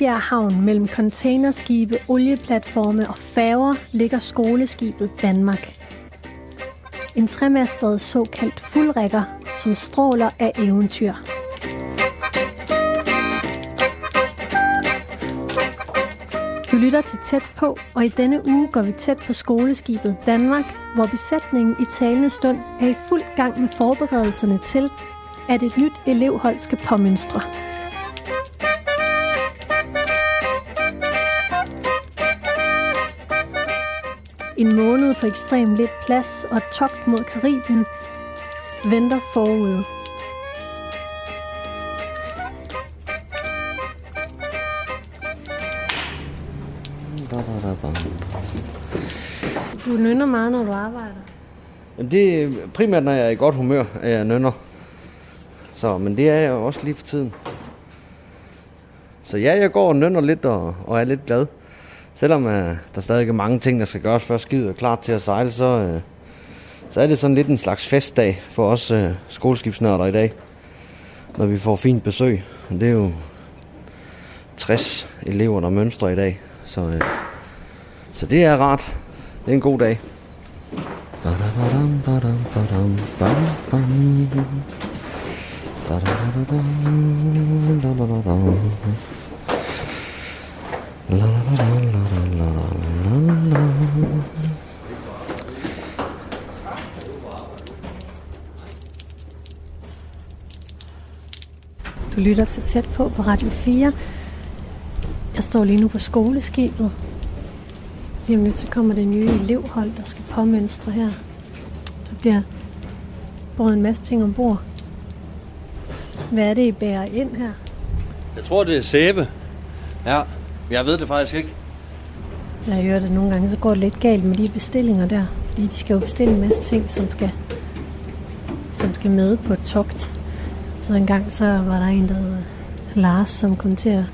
Esbjerg Havn mellem containerskibe, olieplatforme og færger ligger skoleskibet Danmark. En tremastet såkaldt fuldrækker, som stråler af eventyr. Du lytter til Tæt på, og i denne uge går vi tæt på skoleskibet Danmark, hvor besætningen i talende stund er i fuld gang med forberedelserne til, at et nyt elevhold skal påmønstre. En måned på ekstremt lidt plads og togt mod Karibien venter forude. Du nynner meget, når du arbejder. Det er primært, når jeg er i godt humør, at jeg nynner. Så, men det er jeg også lige for tiden. Så ja, jeg går og nynner lidt og, og er lidt glad. Selvom øh, der stadig er mange ting, der skal gøres, før skibet er klar til at sejle, så, øh, så er det sådan lidt en slags festdag for os øh, skoleskibsnørder i dag. Når vi får fint besøg. Og det er jo 60 elever, der mønstrer i dag. Så, øh, så det er rart. Det er en god dag. Badabadam, badam, badam, bam, La, la, la, du lytter til tæt på på Radio 4. Jeg står lige nu på skoleskibet. Lige om lidt så kommer det nye elevhold, der skal påmønstre her. Der bliver båret en masse ting ombord. Hvad er det, I bærer ind her? Jeg tror, det er sæbe. Ja, jeg ved det faktisk ikke. Jeg har hørt, at nogle gange så går det lidt galt med de bestillinger der. Fordi de skal jo bestille en masse ting, som skal, som skal med på et togt. Så en gang så var der en, der hed Lars, som kom til at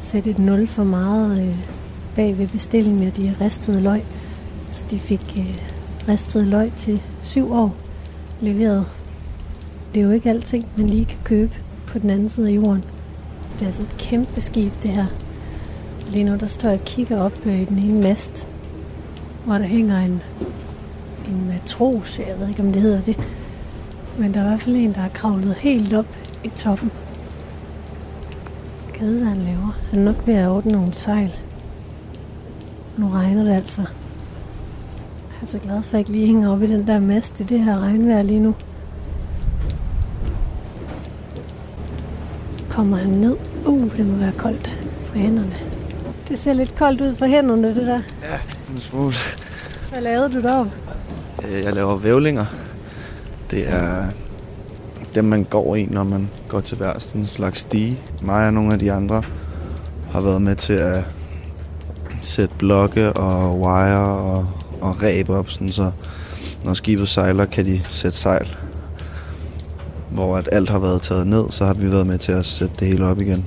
sætte et nul for meget øh, bag ved bestillingen af de ristede løg. Så de fik øh, ristede løg til syv år leveret. Det er jo ikke alting, man lige kan købe på den anden side af jorden. Det er altså et kæmpe skib, det her. Lige nu der står jeg og kigger op øh, i den ene mast, hvor der hænger en, en matros. Jeg ved ikke, om det hedder det. Men der er i hvert fald en, der har kravlet helt op i toppen. Jeg hvad han laver. Han er nok ved at ordne nogle sejl. Nu regner det altså. Jeg er så glad for, at jeg ikke lige hænger op i den der mast i det her regnvejr lige nu. Kommer han ned? Uh, det må være koldt på hænderne. Det ser lidt koldt ud på hænderne, det der. Ja, en smule. Hvad lavede du deroppe? Øh, Jeg laver vævlinger. Det er dem, man går i, når man går til hver sådan en slags stige. Mig og nogle af de andre har været med til at sætte blokke og wire og, og ræb op, sådan så når skibet sejler, kan de sætte sejl. Hvor at alt har været taget ned, så har vi været med til at sætte det hele op igen.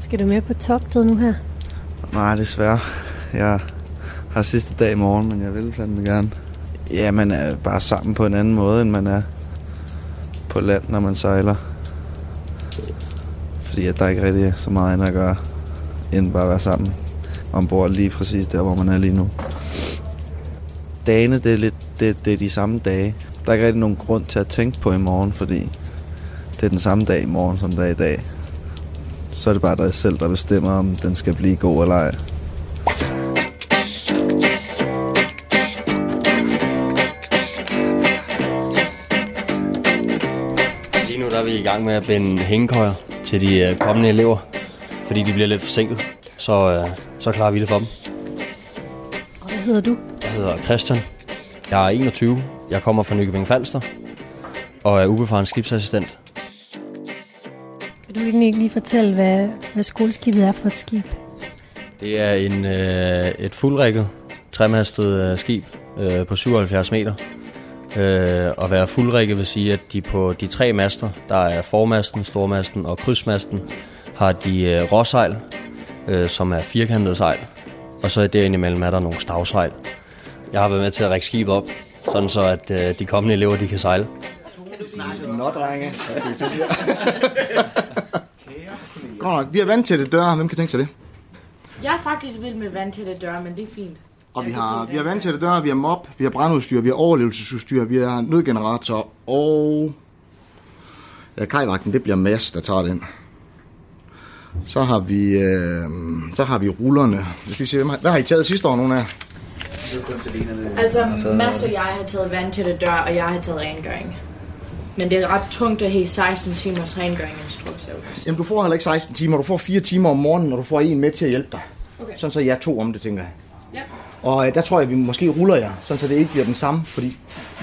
Skal du med på togtet nu her? Nej, desværre. Jeg har sidste dag i morgen, men jeg vil fandme gerne. Ja, man er bare sammen på en anden måde, end man er på land, når man sejler. Fordi at der ikke rigtig er så meget andet at gøre, end bare at være sammen ombord lige præcis der, hvor man er lige nu. Dagene, det er, lidt, det, det er de samme dage. Der er ikke rigtig nogen grund til at tænke på i morgen, fordi det er den samme dag i morgen, som der er i dag. Så er det bare dig selv, der bestemmer, om den skal blive god eller ej. Lige nu der er vi i gang med at binde hængekøjer til de øh, kommende elever, fordi de bliver lidt forsinket. Så, øh, så klarer vi det for dem. Og hvad hedder du? Jeg hedder Christian. Jeg er 21. Jeg kommer fra Nykøbing Falster og er ubefaren skibsassistent. Du egentlig ikke lige fortælle, hvad, hvad skoleskibet er for et skib? Det er en, øh, et fuldrækket, tremastet øh, skib øh, på 77 meter. Øh, at være fuldrækket vil sige, at de på de tre master, der er formasten, stormasten og krydsmasten, har de øh, råsejl, øh, som er firkantede sejl. Og så derindimellem er der nogle stavsejl. Jeg har været med til at række skibet op, sådan så at øh, de kommende elever de kan sejle. Nå, drenge. nok. Vi er vant til det døre. Hvem kan tænke sig det? Jeg er faktisk vild med vandtætte døre, men det er fint. Og vi Jeg har, vi har det. vant til det døre, vi har mop, vi har brandudstyr, vi har overlevelsesudstyr, vi har nødgenerator, og... Ja, kajvagten, det bliver Mads, der tager den. Så har vi, øh, så har vi rullerne. Vi skal se, hvem har, hvad har I taget sidste år, nogen af jer? Altså, Mads og jeg har taget vandtætte dør, og jeg har taget rengøring. Men det er ret tungt at have 16 timers rengøringsinstruks. Jamen, du får heller ikke 16 timer. Du får 4 timer om morgenen, og du får en med til at hjælpe dig. Okay. Sådan så jeg er to om det, tænker jeg. Ja. Og øh, der tror jeg, vi måske ruller jer, sådan så det ikke bliver den samme. Fordi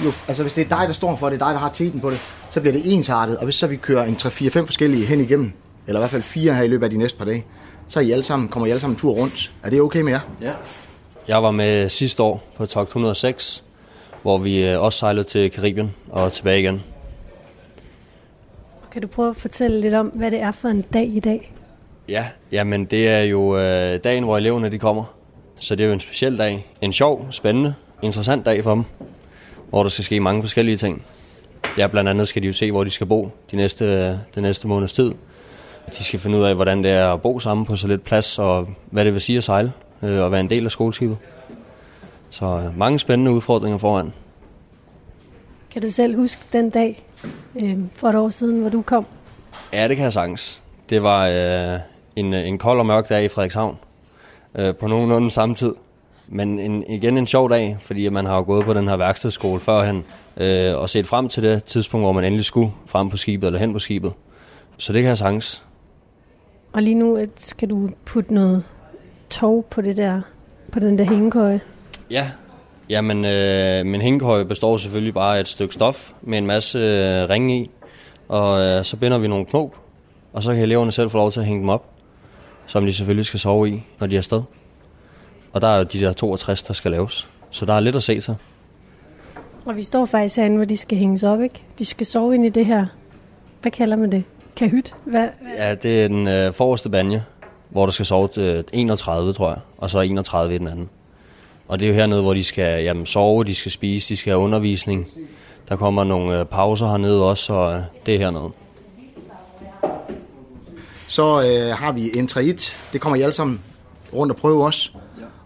jo, altså, hvis det er dig, der står for det, det er dig, der har teten på det, så bliver det ensartet. Og hvis så vi kører en 3-4-5 forskellige hen igennem, eller i hvert fald fire her i løbet af de næste par dage, så er I alle sammen, kommer I alle sammen en tur rundt. Er det okay med jer? Ja. Jeg var med sidste år på Togt 106, hvor vi øh, også sejlede til Karibien og tilbage igen. Kan du prøve at fortælle lidt om, hvad det er for en dag i dag? Ja, jamen det er jo øh, dagen, hvor eleverne de kommer. Så det er jo en speciel dag. En sjov, spændende, interessant dag for dem, hvor der skal ske mange forskellige ting. Ja, blandt andet skal de jo se, hvor de skal bo de næste, øh, den næste måneds tid. De skal finde ud af, hvordan det er at bo sammen på så lidt plads, og hvad det vil sige at sejle øh, og være en del af skoleskibet. Så øh, mange spændende udfordringer foran. Kan du selv huske den dag øh, for et år siden, hvor du kom? Ja, det kan jeg sagtens. Det var øh, en, en kold og mørk dag i Frederikshavn. Øh, på nogenlunde samme tid. Men en, igen en sjov dag, fordi man har jo gået på den her værkstedsskole førhen, øh, og set frem til det tidspunkt, hvor man endelig skulle frem på skibet, eller hen på skibet. Så det kan jeg sagtens. Og lige nu øh, skal du putte noget tov på det der, på den der hængekøje. Ja, jamen øh, min hængekøje består selvfølgelig bare af et stykke stof med en masse øh, ringe i, og øh, så binder vi nogle knop, og så kan eleverne selv få lov til at hænge dem op, som de selvfølgelig skal sove i, når de er afsted. Og der er jo de der 62, der skal laves, så der er lidt at se til. Og vi står faktisk herinde, hvor de skal hænges op, ikke? De skal sove ind i det her, hvad kalder man det? Kahyt? Hvad? Ja, det er den øh, forreste banje, hvor der skal sove til 31, tror jeg, og så 31 i den anden. Og det er jo hernede, hvor de skal jamen, sove, de skal spise, de skal have undervisning. Der kommer nogle øh, pauser hernede også, og øh, det er hernede. Så øh, har vi en 3-1. Det kommer I alle sammen rundt og prøve også.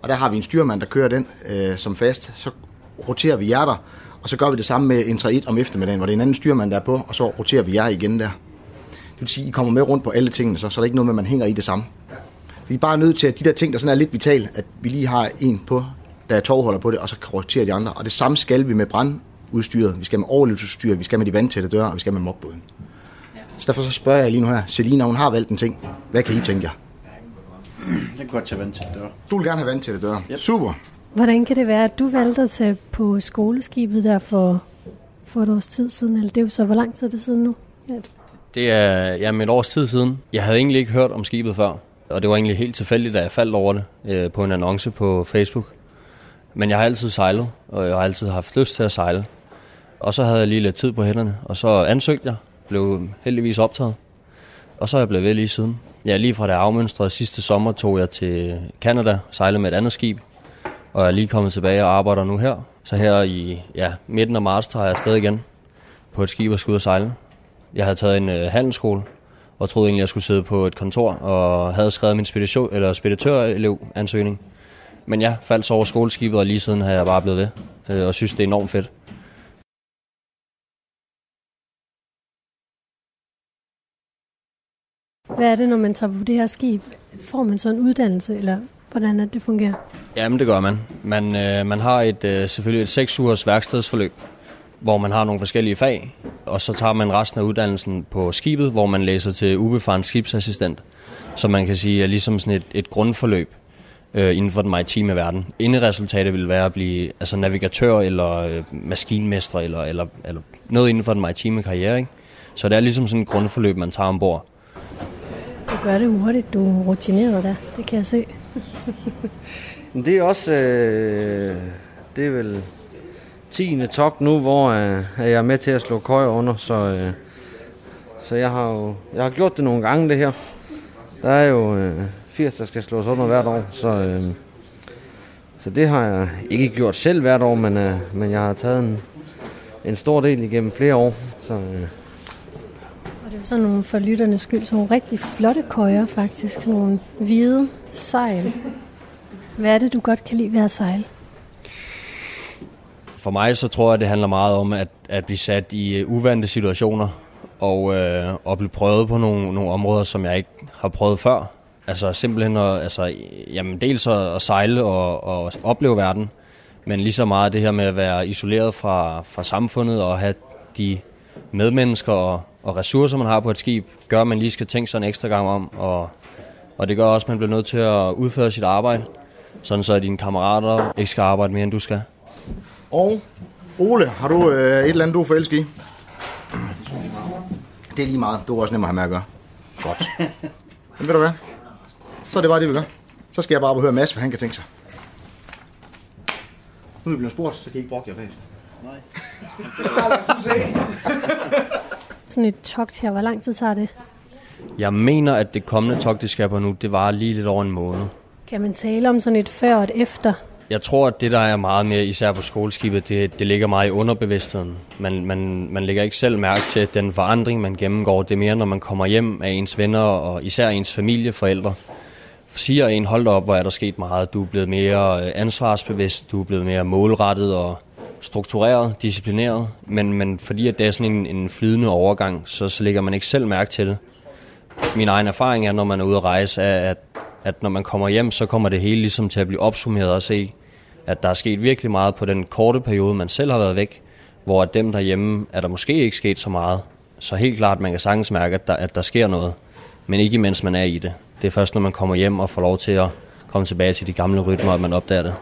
Og der har vi en styrmand, der kører den øh, som fast. Så roterer vi jer der, og så gør vi det samme med en 3-1 om eftermiddagen, hvor det er en anden styrmand, der er på, og så roterer vi jer igen der. Det vil sige, at I kommer med rundt på alle tingene, så, så er der ikke noget med, at man hænger i det samme. Vi er bare nødt til, at de der ting, der sådan er lidt vital, at vi lige har en på, der er tovholder på det, og så kan rotere de andre. Og det samme skal vi med brandudstyret, vi skal med overlevelsesudstyr, vi skal med de vandtætte døre, og vi skal med mobbåden. Så derfor så spørger jeg lige nu her, Selina, hun har valgt en ting. Hvad kan I tænke jer? Det kan godt tage vand til dør. Du vil gerne have vandtætte døre. Yep. Super. Hvordan kan det være, at du valgte at tage på skoleskibet der for, for et års tid siden? Eller det er jo så, hvor lang tid er det siden nu? Ja. Det er jamen, et års tid siden. Jeg havde egentlig ikke hørt om skibet før, og det var egentlig helt tilfældigt, da jeg faldt over det øh, på en annonce på Facebook. Men jeg har altid sejlet, og jeg har altid haft lyst til at sejle. Og så havde jeg lige lidt tid på hænderne, og så ansøgte jeg, blev heldigvis optaget. Og så er jeg blevet ved lige siden. Ja, lige fra det afmønstrede sidste sommer, tog jeg til Canada, sejlede med et andet skib, og jeg er lige kommet tilbage og arbejder nu her. Så her i ja, midten af marts tager jeg afsted igen på et skib og skal ud og sejle. Jeg havde taget en øh, handelsskole, og troede egentlig, jeg skulle sidde på et kontor, og havde skrevet min speditør, eller speditørelev-ansøgning. Men jeg faldt så over skoleskibet, og lige siden har jeg bare blevet ved, øh, og synes, det er enormt fedt. Hvad er det, når man tager på det her skib? Får man så en uddannelse, eller hvordan er det, det fungerer? Jamen, det gør man. Man, øh, man har et, øh, selvfølgelig et 6 ugers værkstedsforløb, hvor man har nogle forskellige fag, og så tager man resten af uddannelsen på skibet, hvor man læser til ubefaren skibsassistent. Så man kan sige, er ligesom sådan et, et grundforløb øh, inden for den maritime verden. Enderesultatet vil være at blive altså navigatør eller øh, maskinmester eller, eller, eller noget inden for den maritime karriere. Ikke? Så det er ligesom sådan et grundforløb, man tager ombord. Du gør det hurtigt, du er rutineret der. Det kan jeg se. Det er også, øh, det er vel 10. togt nu, hvor øh, jeg er med til at slå køjer under, så, øh, så jeg har jo jeg har gjort det nogle gange det her. Der er jo øh, 80, der skal slås under hvert år, så, øh, så det har jeg ikke gjort selv hvert år, men, øh, men jeg har taget en, en stor del igennem flere år. Så, øh, Og det er jo sådan nogle for lytternes skyld, sådan nogle rigtig flotte køjer faktisk, sådan nogle hvide sejl. Hvad er det, du godt kan lide ved at sejle? For mig så tror jeg, det handler meget om at, at blive sat i uh, uvante situationer og, øh, og blive prøvet på nogle, nogle områder, som jeg ikke har prøvet før. Altså simpelthen at, altså, jamen dels at, at sejle og, og opleve verden, men lige så meget det her med at være isoleret fra, fra samfundet og have de medmennesker og, og ressourcer, man har på et skib, gør, at man lige skal tænke sig en ekstra gang om, og, og det gør også, at man bliver nødt til at udføre sit arbejde, sådan så at dine kammerater ikke skal arbejde mere, end du skal. Og Ole, har du øh, et eller andet, du er forelsket i? Det er lige meget. Du er også nemmere at have med at gøre. Godt. Men ved du hvad? Så er det bare det, vi gør. Så skal jeg bare høre Mads, hvad han kan tænke sig. Nu er vi blevet spurgt, så kan I ikke brokke jer bagefter. Sådan et togt her, hvor lang tid tager det? Jeg mener, at det kommende togt, det skal på nu, det var lige lidt over en måned. Kan man tale om sådan et før og et efter? Jeg tror, at det, der er meget mere, især på skoleskibet, det, det ligger meget i underbevidstheden. Man, man, man lægger ikke selv mærke til den forandring, man gennemgår. Det er mere, når man kommer hjem af ens venner og især ens familie, forældre, siger en, hold op, hvor er der sket meget. Du er blevet mere øh, ansvarsbevidst, du er blevet mere målrettet og struktureret, disciplineret. Men, men fordi at det er sådan en, en flydende overgang, så, så lægger man ikke selv mærke til det. Min egen erfaring er, når man er ude at rejse, er, at, at når man kommer hjem, så kommer det hele ligesom til at blive opsummeret og se, at der er sket virkelig meget på den korte periode, man selv har været væk, hvor at dem derhjemme er der måske ikke sket så meget. Så helt klart, man kan sagtens mærke, at der, at der sker noget, men ikke imens man er i det. Det er først, når man kommer hjem og får lov til at komme tilbage til de gamle rytmer, at man opdager det.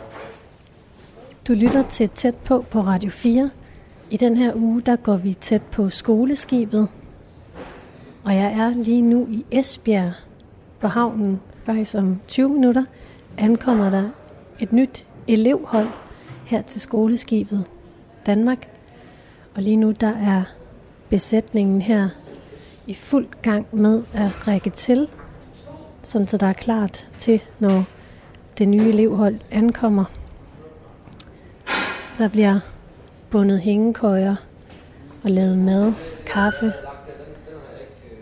Du lytter til Tæt på på Radio 4. I den her uge, der går vi tæt på skoleskibet. Og jeg er lige nu i Esbjerg på havnen. Faktisk om 20 minutter ankommer der et nyt elevhold her til skoleskibet Danmark. Og lige nu der er besætningen her i fuld gang med at række til, sådan så der er klart til, når det nye elevhold ankommer. Der bliver bundet hængekøjer og lavet mad, kaffe.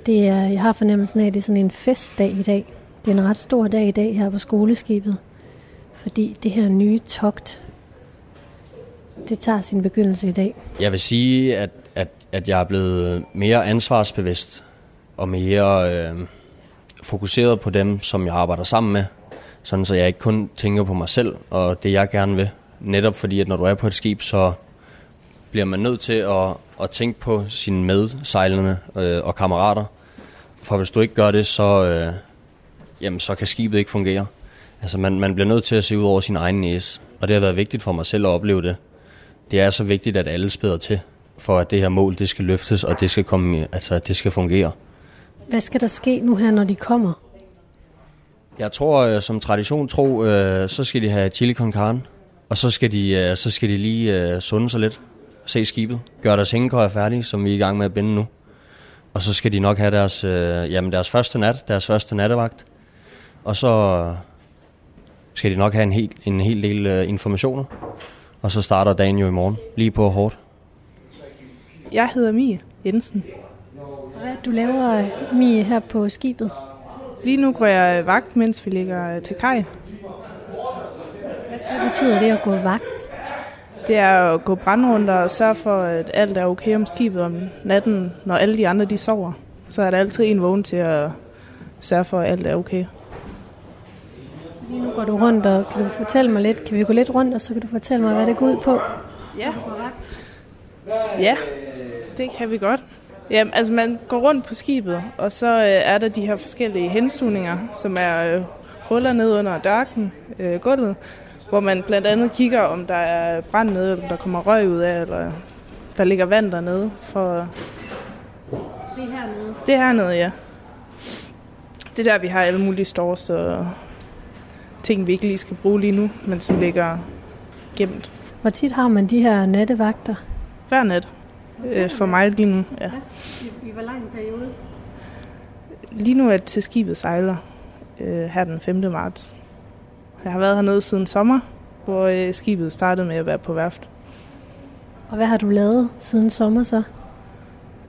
Det er, jeg har fornemmelsen af, at det er sådan en festdag i dag. Det er en ret stor dag i dag her på skoleskibet, fordi det her nye togt, det tager sin begyndelse i dag. Jeg vil sige, at, at, at jeg er blevet mere ansvarsbevidst og mere øh, fokuseret på dem, som jeg arbejder sammen med. Sådan så jeg ikke kun tænker på mig selv og det, jeg gerne vil. Netop fordi, at når du er på et skib, så bliver man nødt til at, at tænke på sine medsejlende øh, og kammerater. For hvis du ikke gør det, så, øh, jamen, så kan skibet ikke fungere. Altså man, man bliver nødt til at se ud over sin egen næse, og det har været vigtigt for mig selv at opleve det. Det er så vigtigt, at alle spæder til, for at det her mål det skal løftes, og det skal, komme, altså, det skal fungere. Hvad skal der ske nu her, når de kommer? Jeg tror, øh, som tradition tro, øh, så skal de have chili con carne, og så skal de, øh, så skal de lige sunde sig lidt, se skibet, gøre deres hængekøjer færdige, som vi er i gang med at binde nu. Og så skal de nok have deres, jamen deres første nat, deres første nattevagt. Og så skal de nok have en hel, en hel del informationer. Og så starter dagen jo i morgen, lige på hårdt. Jeg hedder Mie Jensen. Hvad du laver, Mie, her på skibet? Lige nu går jeg vagt, mens vi ligger til kaj. Hvad betyder det at gå vagt? Det er at gå brandrunder og sørge for, at alt er okay om skibet om natten, når alle de andre de sover. Så er der altid en vågen til at sørge for, at alt er okay. Lige nu går du rundt, og kan du fortælle mig lidt? Kan vi gå lidt rundt, og så kan du fortælle mig, hvad det går ud på? Ja. Ja, det kan vi godt. Jamen, altså man går rundt på skibet, og så øh, er der de her forskellige henstugninger, som er øh, huller ned under dørken, øh, gulvet, hvor man blandt andet kigger, om der er brand nede, eller der kommer røg ud af, eller der ligger vand dernede. For Det er hernede. det er hernede, ja. Det er der, vi har alle mulige stores og ting, vi ikke lige skal bruge lige nu, men som ligger gemt Hvor tit har man de her nattevagter? hver nat. Øh, for mig lige nu, ja. I hvor lang periode? Lige nu er det til skibet sejler øh, her den 5. marts. Jeg har været hernede siden sommer, hvor øh, skibet startede med at være på værft. Og hvad har du lavet siden sommer så?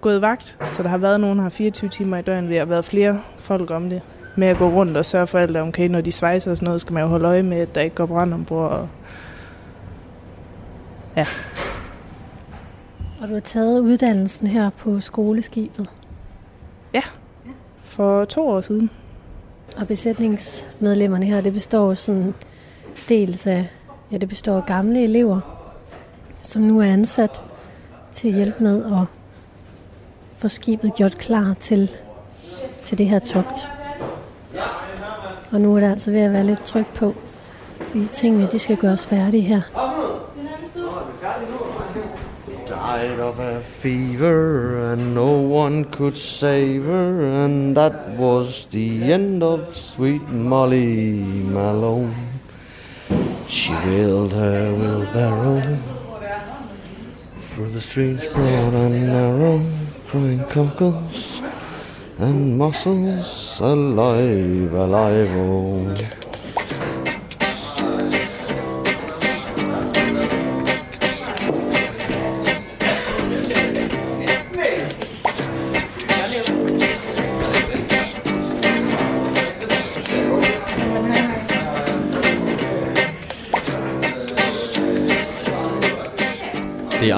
gået vagt, så der har været nogen, der har 24 timer i døgnet. Vi har været flere folk om det med at gå rundt og sørge for alt, okay, når de svejser og sådan noget, skal man jo holde øje med, at der ikke går brand ombord. Og... Ja. Og du har taget uddannelsen her på skoleskibet. Ja, for to år siden. Og besætningsmedlemmerne her, det består sådan dels af, ja, det består af gamle elever, som nu er ansat til at hjælpe med at få skibet gjort klar til, til det her togt. Og nu er der altså ved at være lidt tryk på, fordi tingene de skal gøres færdige her. Died of a fever and no one could save her and that was the end of sweet Molly Malone. She wheeled her wheelbarrow through the streets broad and narrow, crying cockles and mussels alive, alive, oh.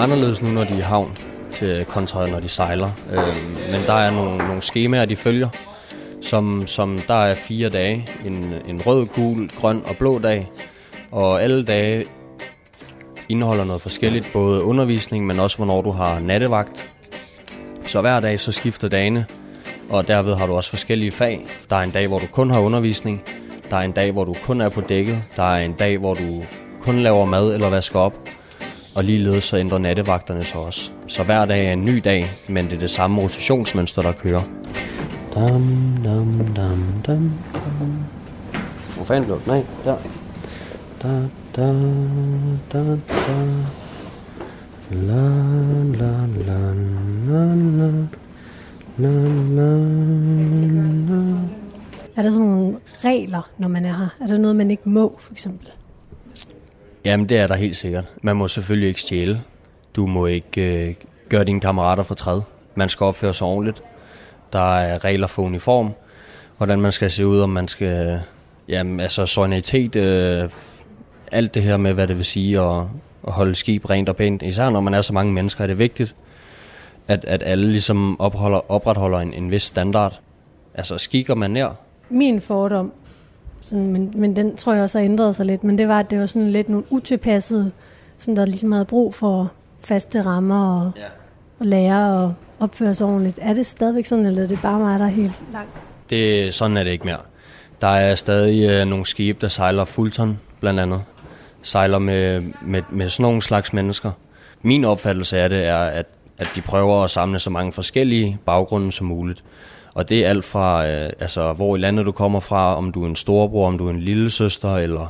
Anderledes nu, når de er i havn, til kontra når de sejler. Øh, men der er nogle, nogle skemaer, de følger, som, som der er fire dage. En, en rød, gul, grøn og blå dag. Og alle dage indeholder noget forskelligt, både undervisning, men også hvornår du har nattevagt. Så hver dag så skifter dagene, og derved har du også forskellige fag. Der er en dag, hvor du kun har undervisning. Der er en dag, hvor du kun er på dækket. Der er en dag, hvor du kun laver mad eller vasker op. Og ligeledes så ændrer nattevagterne sig også. Så hver dag er en ny dag, men det er det samme rotationsmønster, der kører. Dam, dam, dam, dam, dam. Hvor fanden blev den af? Der. Da, da, da, da. La, la, la, la, la. La, la, la. Er der sådan nogle regler, når man er her? Er der noget, man ikke må, for eksempel? Jamen, det er der helt sikkert. Man må selvfølgelig ikke stjæle. Du må ikke øh, gøre dine kammerater for træd. Man skal opføre sig ordentligt. Der er regler for uniform. Hvordan man skal se ud, om man skal... Jamen, altså solidaritet, øh, alt det her med, hvad det vil sige at, at holde skib rent og pænt. Især når man er så mange mennesker, er det vigtigt, at, at alle ligesom opholder, opretholder en, en vis standard. Altså, skikker man nær, Min fordom, sådan, men, men den tror jeg også har ændret sig lidt, men det var, at det var sådan lidt nogle utilpassede, som der ligesom havde brug for faste rammer og, Ja. og lære og opføre sig ordentligt. Er det stadigvæk sådan, eller er det bare mig, der er helt langt? Det, sådan er det ikke mere. Der er stadig øh, nogle skibe, der sejler fuldton, blandt andet. Sejler med, med, med sådan nogle slags mennesker. Min opfattelse af det er, at, at de prøver at samle så mange forskellige baggrunde som muligt. Og det er alt fra, øh, altså, hvor i landet du kommer fra, om du er en storebror, om du er en lille søster, eller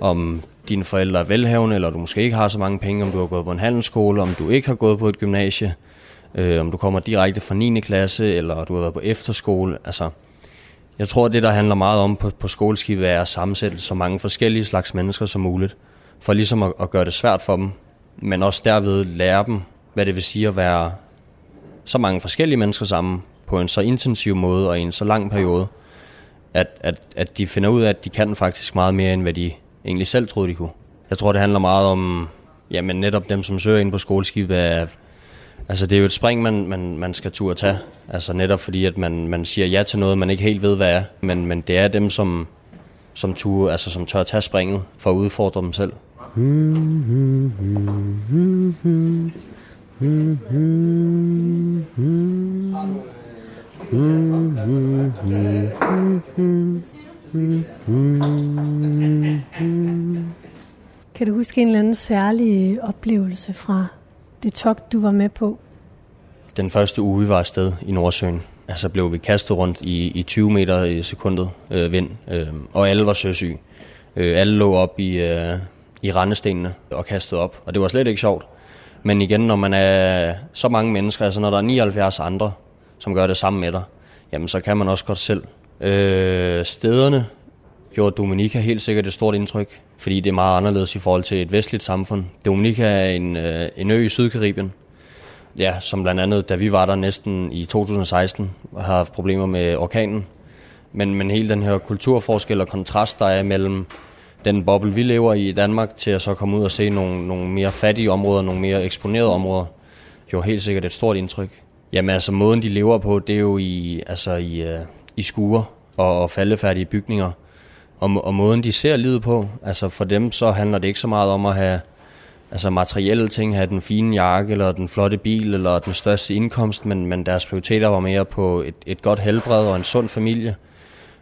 om dine forældre er velhavende, eller du måske ikke har så mange penge, om du har gået på en handelsskole, om du ikke har gået på et gymnasie, øh, om du kommer direkte fra 9. klasse, eller du har været på efterskole. Altså, jeg tror, det der handler meget om på, på skoleskibet er at sammensætte så mange forskellige slags mennesker som muligt, for ligesom at, at gøre det svært for dem, men også derved lære dem, hvad det vil sige at være så mange forskellige mennesker sammen på en så intensiv måde og i en så lang periode, at, at, at de finder ud af, at de kan faktisk meget mere, end hvad de egentlig selv troede, de kunne. Jeg tror, det handler meget om, jamen netop dem, som søger ind på skoleskibet, er, altså det er jo et spring, man, man, man skal turde tage. Altså netop fordi, at man, man siger ja til noget, man ikke helt ved, hvad er. Men, men det er dem, som, som, turde, altså, som tør tage springet for at udfordre dem selv. Hmm, hmm, hmm, kan du huske en eller anden særlig oplevelse fra det togt, du var med på? Den første uge, vi var afsted i Nordsøen, altså blev vi kastet rundt i, i 20 meter i sekundet øh, vind, øh, og alle var søsyge. Øh, alle lå op i, øh, i randestenene og kastet op, og det var slet ikke sjovt. Men igen, når man er så mange mennesker, altså når der er 79 andre, som gør det samme med dig, jamen så kan man også godt selv. Øh, stederne gjorde Dominica helt sikkert et stort indtryk, fordi det er meget anderledes i forhold til et vestligt samfund. Dominica er en, øh, en ø i Sydkaribien, ja, som blandt andet, da vi var der næsten i 2016, har haft problemer med orkanen. Men, men hele den her kulturforskel og kontrast, der er mellem den boble, vi lever i i Danmark, til at så komme ud og se nogle, nogle mere fattige områder, nogle mere eksponerede områder, gjorde helt sikkert et stort indtryk. Jamen altså, måden de lever på, det er jo i, altså, i, øh, i skuer og, og faldefærdige bygninger. Og, og måden de ser livet på, altså for dem så handler det ikke så meget om at have altså materielle ting, have den fine jakke, eller den flotte bil, eller den største indkomst, men, men deres prioriteter var mere på et, et godt helbred og en sund familie.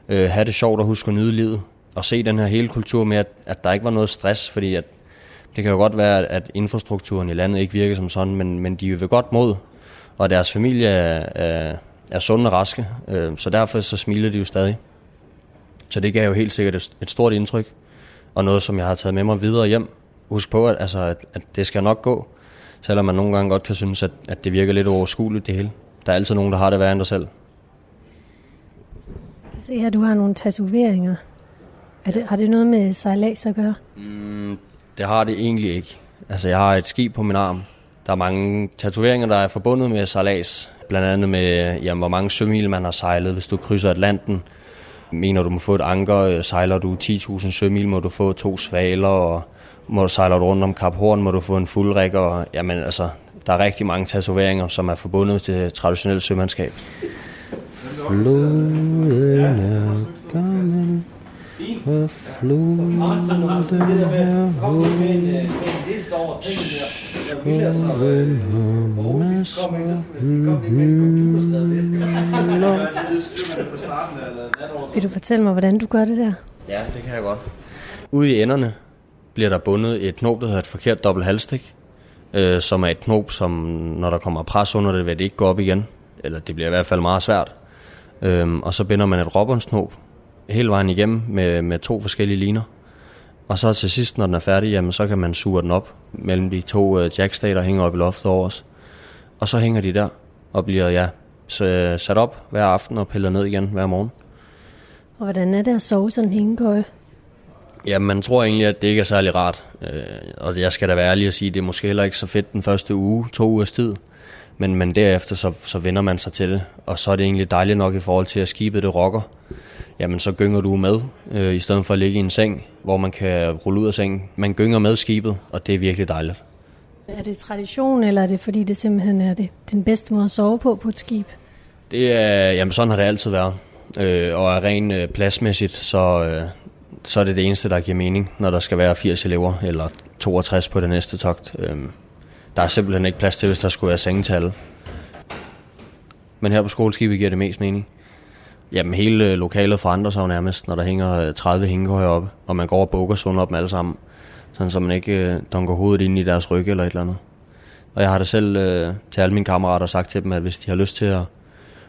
Øh, have det sjovt og huske at nyde livet. Og se den her hele kultur med, at, at der ikke var noget stress, fordi at, det kan jo godt være, at infrastrukturen i landet ikke virker som sådan, men, men de er jo ved godt mod, og deres familie er, er, er sunde og raske, øh, så derfor så smiler de jo stadig. Så det gav jo helt sikkert et, et stort indtryk, og noget, som jeg har taget med mig videre hjem, husk på, at, altså, at, at det skal nok gå, selvom man nogle gange godt kan synes, at, at det virker lidt overskueligt det hele. Der er altid nogen, der har det værre end dig selv. Jeg ser her, du har nogle tatoveringer. Er det, har det noget med sejlads at gøre? Mm, det har det egentlig ikke. Altså, jeg har et skib på min arm. Der er mange tatoveringer, der er forbundet med sejlads. Blandt andet med, jamen, hvor mange sømil man har sejlet, hvis du krydser Atlanten. Mener du må få et anker, øh, sejler du 10.000 sømil, må du få to svaler, og må du sejle rundt om Kap Horn, må du få en fuldrik, og jamen altså, der er rigtig mange tatoveringer, som er forbundet til traditionelt sømandskab. Floden er gammel, og floden er Skoven har masser Vil du fortælle mig, hvordan du gør det der? Ja, det kan jeg godt. Ude i enderne bliver der bundet et knop, der hedder et forkert dobbelt halsstik, øh, som er et knop, som når der kommer pres under det, vil det ikke gå op igen. Eller det bliver i hvert fald meget svært. Øhm, og så binder man et råbåndsknop hele vejen igennem med, med to forskellige liner. Og så til sidst, når den er færdig, jamen, så kan man suge den op mellem de to øh, jackstag, der hænger op i loftet over os. Og så hænger de der og bliver ja, sat op hver aften og pillet ned igen hver morgen. Og hvordan er det at sove sådan en hængekøje? Ja, man tror egentlig, at det ikke er særlig rart. Øh, og jeg skal da være ærlig at sige, at det er måske heller ikke så fedt den første uge, to ugers tid. Men, men derefter så, så vender man sig til det, og så er det egentlig dejligt nok i forhold til, at skibet det rokker. Jamen så gynger du med, øh, i stedet for at ligge i en seng, hvor man kan rulle ud af sengen. Man gynger med skibet, og det er virkelig dejligt. Er det tradition, eller er det fordi, det simpelthen er det, den bedste måde at sove på på et skib? Det er, jamen sådan har det altid været. Øh, og er rent øh, pladsmæssigt, så, øh, så er det det eneste, der giver mening, når der skal være 80 elever, eller 62 på det næste togt. Øh, der er simpelthen ikke plads til, hvis der skulle være sengetal. Men her på skoleskibet giver det mest mening. Jamen hele øh, lokalet forandrer sig jo nærmest, når der hænger øh, 30 hængekøjer oppe, og man går og bukker sådan op med alle sammen, sådan så man ikke øh, dunker hovedet ind i deres ryg eller et eller andet. Og jeg har da selv øh, til alle mine kammerater sagt til dem, at hvis de har lyst til at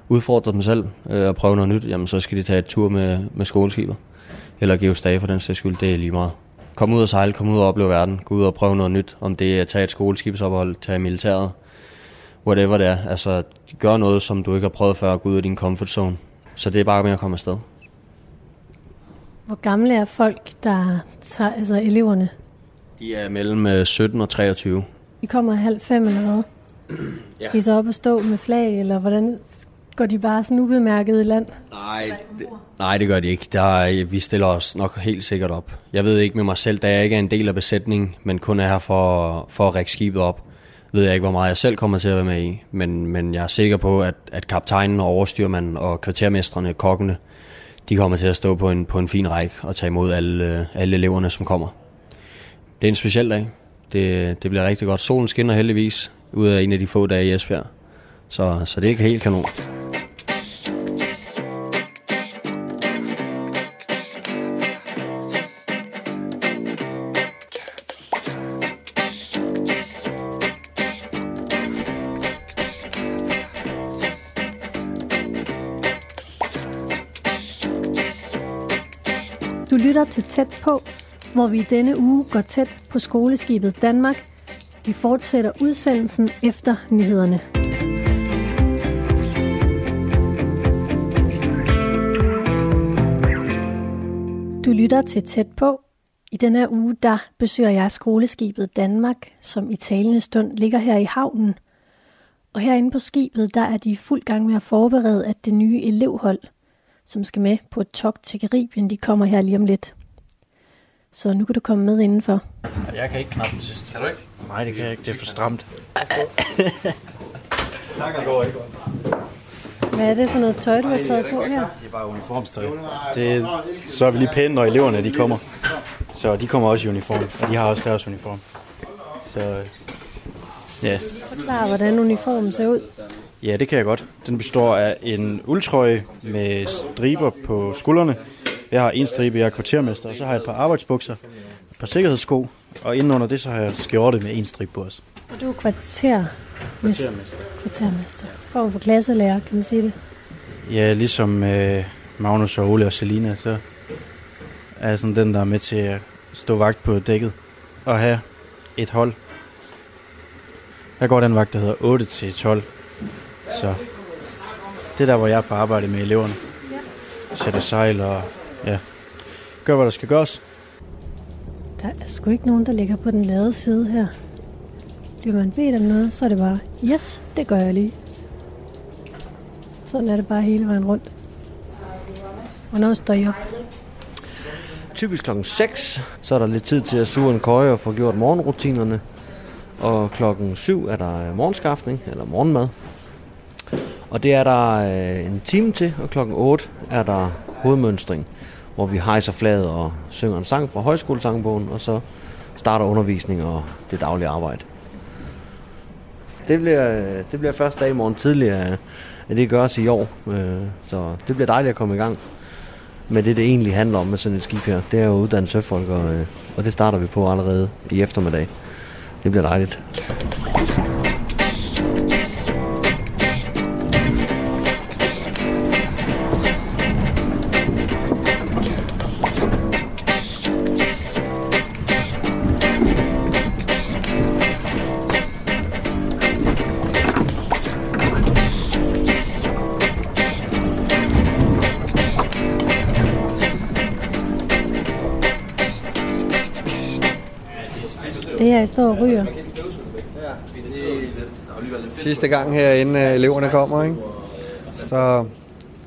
udfordre dem selv øh, og prøve noget nyt, jamen så skal de tage et tur med, med skoleskibet. Eller geostage for den sags skyld, det er lige meget. Kom ud og sejle, kom ud og opleve verden, gå ud og prøve noget nyt. Om det er at tage et skoleskibsophold, tage militæret, whatever det er. Altså, gør noget, som du ikke har prøvet før, gå ud af din comfort zone. Så det er bare med at komme afsted. Hvor gamle er folk, der tager, altså eleverne? De er mellem 17 øh, og 23. De kommer halv fem eller hvad? Ja. Skal I så op og stå med flag, eller hvordan går de bare sådan ubemærket i land? Nej, det, nej, det gør de ikke. Der, vi stiller os nok helt sikkert op. Jeg ved ikke med mig selv, da jeg ikke er en del af besætningen, men kun er her for, for at række skibet op, ved jeg ikke, hvor meget jeg selv kommer til at være med i. Men, men jeg er sikker på, at, at kaptajnen og overstyrmanden og kvartermestrene, kokkene, de kommer til at stå på en, på en fin række og tage imod alle, alle eleverne, som kommer. Det er en speciel dag. Det, det bliver rigtig godt. Solen skinner heldigvis ud af en af de få dage i Esbjerg. Så, så det er ikke helt kanon. Til Tæt på, hvor vi denne uge går tæt på skoleskibet Danmark. Vi fortsætter udsendelsen efter nyhederne. Du lytter til Tæt på. I denne her uge, der besøger jeg skoleskibet Danmark, som i talende stund ligger her i havnen. Og herinde på skibet, der er de fuld gang med at forberede, at det nye elevhold, som skal med på et togt til Karibien, de kommer her lige om lidt. Så nu kan du komme med indenfor. Jeg kan ikke knappe den sidste. Kan du ikke? Nej, det kan jeg ikke. Det er for stramt. Hvad er det for noget tøj, du har taget på her? Det er bare uniformstøj. Det, så er vi lige pæne, når eleverne de kommer. Så de kommer også i uniform, og de har også deres uniform. Så ja. Forklar, hvordan uniformen ser ud. ja, det kan jeg godt. Den består af en uldtrøje med striber på skuldrene. Jeg har en stribe, jeg er kvartermester, og så har jeg et par arbejdsbukser, et par sikkerhedssko, og indenunder det så har jeg skjorte med en strip på os. Og du er kvarter. Kvartermester. Kvartermester. Form for klasselærer, kan man sige det. Ja, ligesom øh, Magnus og Ole og Selina, så er jeg sådan den, der er med til at stå vagt på dækket og have et hold. Jeg går den vagt, der hedder 8 til 12. Så det er der, hvor jeg er på arbejde med eleverne. Sætter sejl og ja, gør, hvad der skal gøres. Der er sgu ikke nogen, der ligger på den lade side her. Bliver man bedt om noget, så er det bare, yes, det gør jeg lige. Sådan er det bare hele vejen rundt. Hvornår står I op? Typisk klokken 6, så er der lidt tid til at suge en køje og få gjort morgenrutinerne. Og klokken 7 er der morgenskaftning, eller morgenmad. Og det er der øh, en time til, og klokken 8 er der hovedmønstring, hvor vi hejser flaget og synger en sang fra højskolesangbogen, og så starter undervisning og det daglige arbejde. Det bliver, det bliver første dag i morgen tidligere, at det gøres i år, øh, så det bliver dejligt at komme i gang med det, det egentlig handler om med sådan et skib her. Det er jo at uddanne søfolk, og, øh, og det starter vi på allerede i eftermiddag. Det bliver dejligt. Sidste gang her, inden øh, eleverne kommer, ikke? Så,